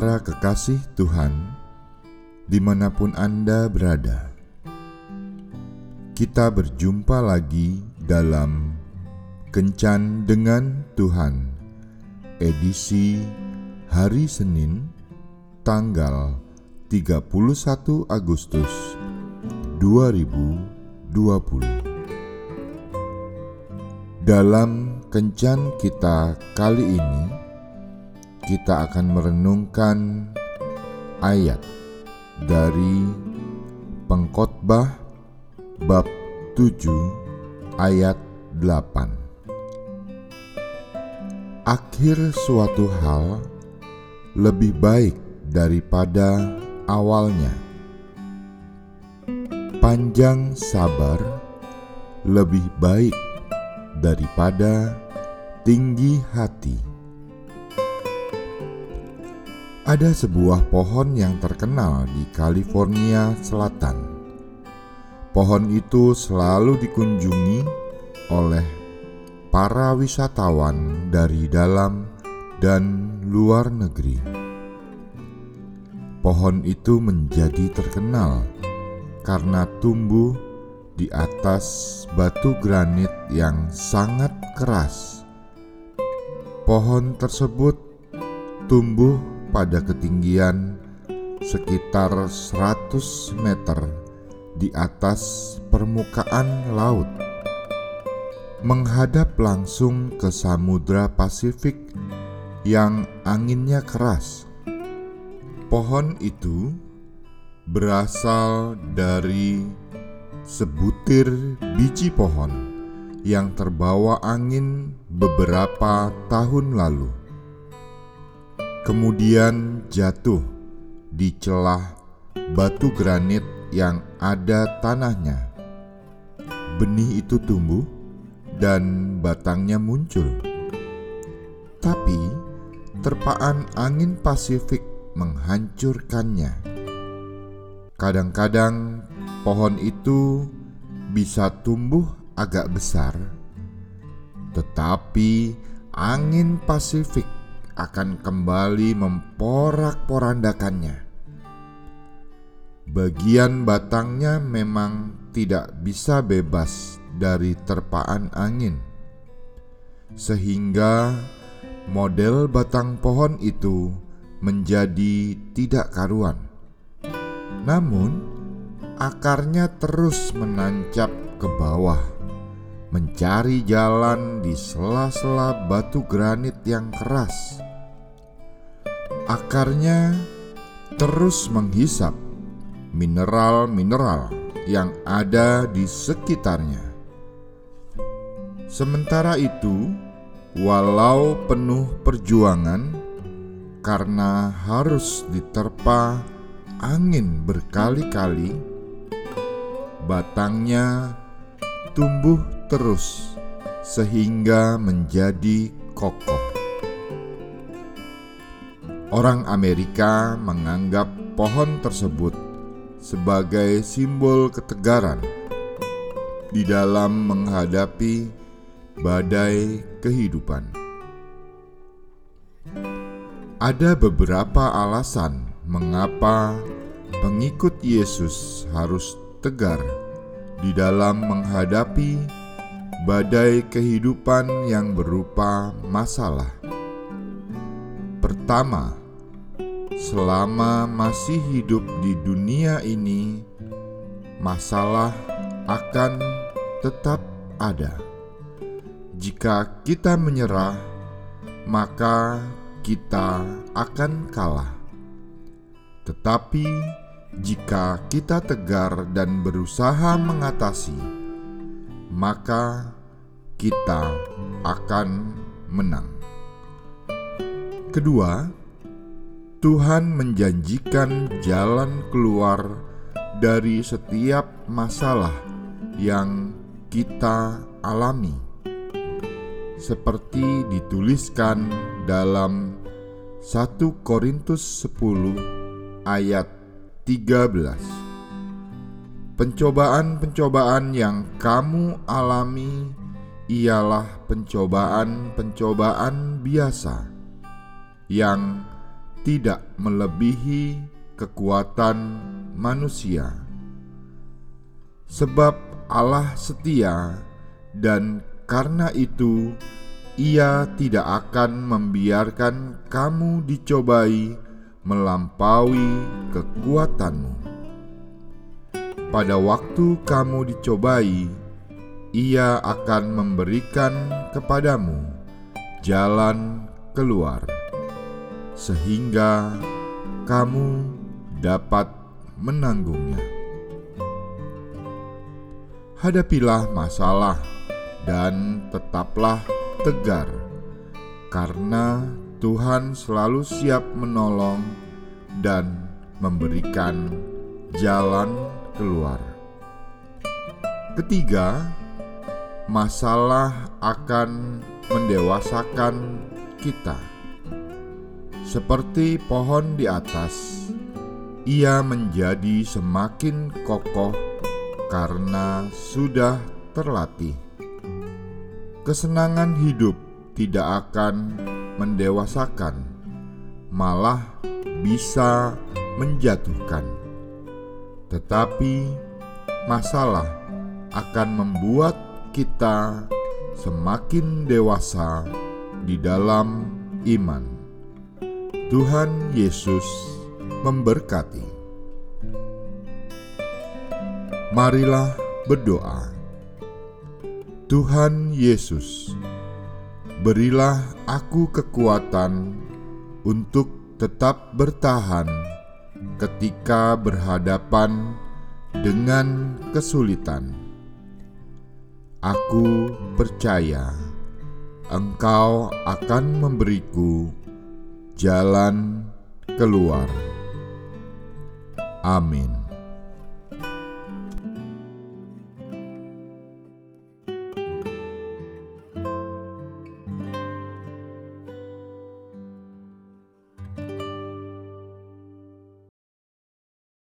Para kekasih Tuhan, di mana pun Anda berada, kita berjumpa lagi dalam Kencan dengan Tuhan, edisi hari Senin, tanggal 31 Agustus 2020. Dalam Kencan kita kali ini, kita akan merenungkan ayat dari Pengkhotbah bab 7 ayat 8. Akhir suatu hal lebih baik daripada awalnya. Panjang sabar lebih baik daripada tinggi hati. Ada sebuah pohon yang terkenal di California Selatan. Pohon itu selalu dikunjungi oleh para wisatawan dari dalam dan luar negeri. Pohon itu menjadi terkenal karena tumbuh di atas batu granit yang sangat keras. Pohon tersebut tumbuh pada ketinggian sekitar 100 meter di atas permukaan laut menghadap langsung ke Samudra Pasifik yang anginnya keras. Pohon itu berasal dari sebutir biji pohon yang terbawa angin beberapa tahun lalu kemudian jatuh di celah batu granit yang ada tanahnya. Benih itu tumbuh dan batangnya muncul. Tapi terpaan angin Pasifik menghancurkannya. Kadang-kadang pohon itu bisa tumbuh agak besar, tetapi angin Pasifik akan kembali memporak-porandakannya. Bagian batangnya memang tidak bisa bebas dari terpaan angin, sehingga model batang pohon itu menjadi tidak karuan. Namun, akarnya terus menancap ke bawah, mencari jalan di sela-sela batu granit yang keras Akarnya terus menghisap mineral-mineral yang ada di sekitarnya. Sementara itu, walau penuh perjuangan karena harus diterpa angin berkali-kali, batangnya tumbuh terus sehingga menjadi kokoh. Orang Amerika menganggap pohon tersebut sebagai simbol ketegaran di dalam menghadapi badai kehidupan. Ada beberapa alasan mengapa pengikut Yesus harus tegar di dalam menghadapi badai kehidupan yang berupa masalah. Pertama, selama masih hidup di dunia ini, masalah akan tetap ada. Jika kita menyerah, maka kita akan kalah. Tetapi jika kita tegar dan berusaha mengatasi, maka kita akan menang. Kedua, Tuhan menjanjikan jalan keluar dari setiap masalah yang kita alami. Seperti dituliskan dalam 1 Korintus 10 ayat 13. Pencobaan-pencobaan yang kamu alami ialah pencobaan-pencobaan biasa yang tidak melebihi kekuatan manusia, sebab Allah setia, dan karena itu Ia tidak akan membiarkan kamu dicobai melampaui kekuatanmu. Pada waktu kamu dicobai, Ia akan memberikan kepadamu jalan keluar, sehingga kamu dapat menanggungnya. Hadapilah masalah dan tetaplah tegar, karena Tuhan selalu siap menolong dan memberikan jalan keluar. Ketiga, masalah akan mendewasakan kita. Seperti pohon di atas, ia menjadi semakin kokoh karena sudah terlatih. Kesenangan hidup tidak akan mendewasakan, malah bisa menjatuhkan. Tetapi masalah akan membuat kita semakin dewasa di dalam iman. Tuhan Yesus memberkati. Marilah berdoa. Tuhan Yesus, berilah aku kekuatan untuk tetap bertahan ketika berhadapan dengan kesulitan. Aku percaya Engkau akan memberiku jalan keluar. Amin.